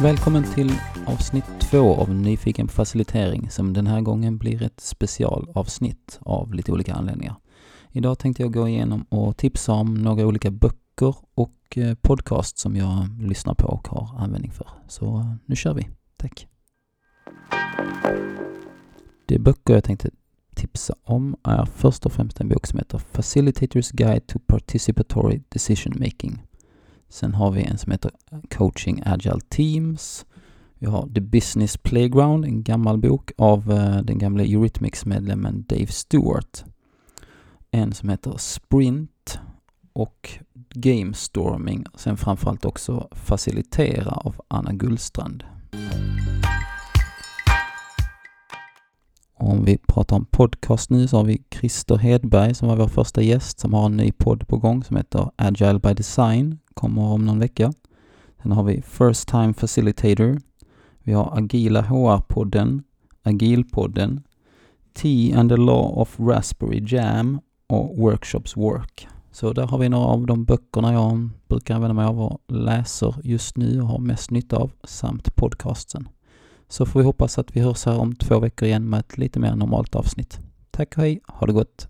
Välkommen till avsnitt två av Nyfiken på facilitering som den här gången blir ett specialavsnitt av lite olika anledningar. Idag tänkte jag gå igenom och tipsa om några olika böcker och eh, podcast som jag lyssnar på och har användning för. Så eh, nu kör vi. Tack! Det är böcker jag tänkte tipsa om är först och främst en bok som heter Facilitators Guide to Participatory Decision Making. Sen har vi en som heter Coaching Agile Teams. Vi har The Business Playground, en gammal bok av eh, den gamla Eurythmics-medlemmen Dave Stewart. En som heter Sprint och Game Storming. Sen framförallt också Facilitera av Anna Gullstrand. Om vi pratar om podcast nu så har vi Christer Hedberg som var vår första gäst som har en ny podd på gång som heter Agile by Design. Kommer om någon vecka. Sen har vi First Time Facilitator. Vi har Agila HR-podden, Agilpodden, T and the Law of Raspberry Jam och Workshops Work. Så där har vi några av de böckerna jag brukar använda mig av och läser just nu och har mest nytta av, samt podcasten. Så får vi hoppas att vi hörs här om två veckor igen med ett lite mer normalt avsnitt. Tack och hej, ha det gott!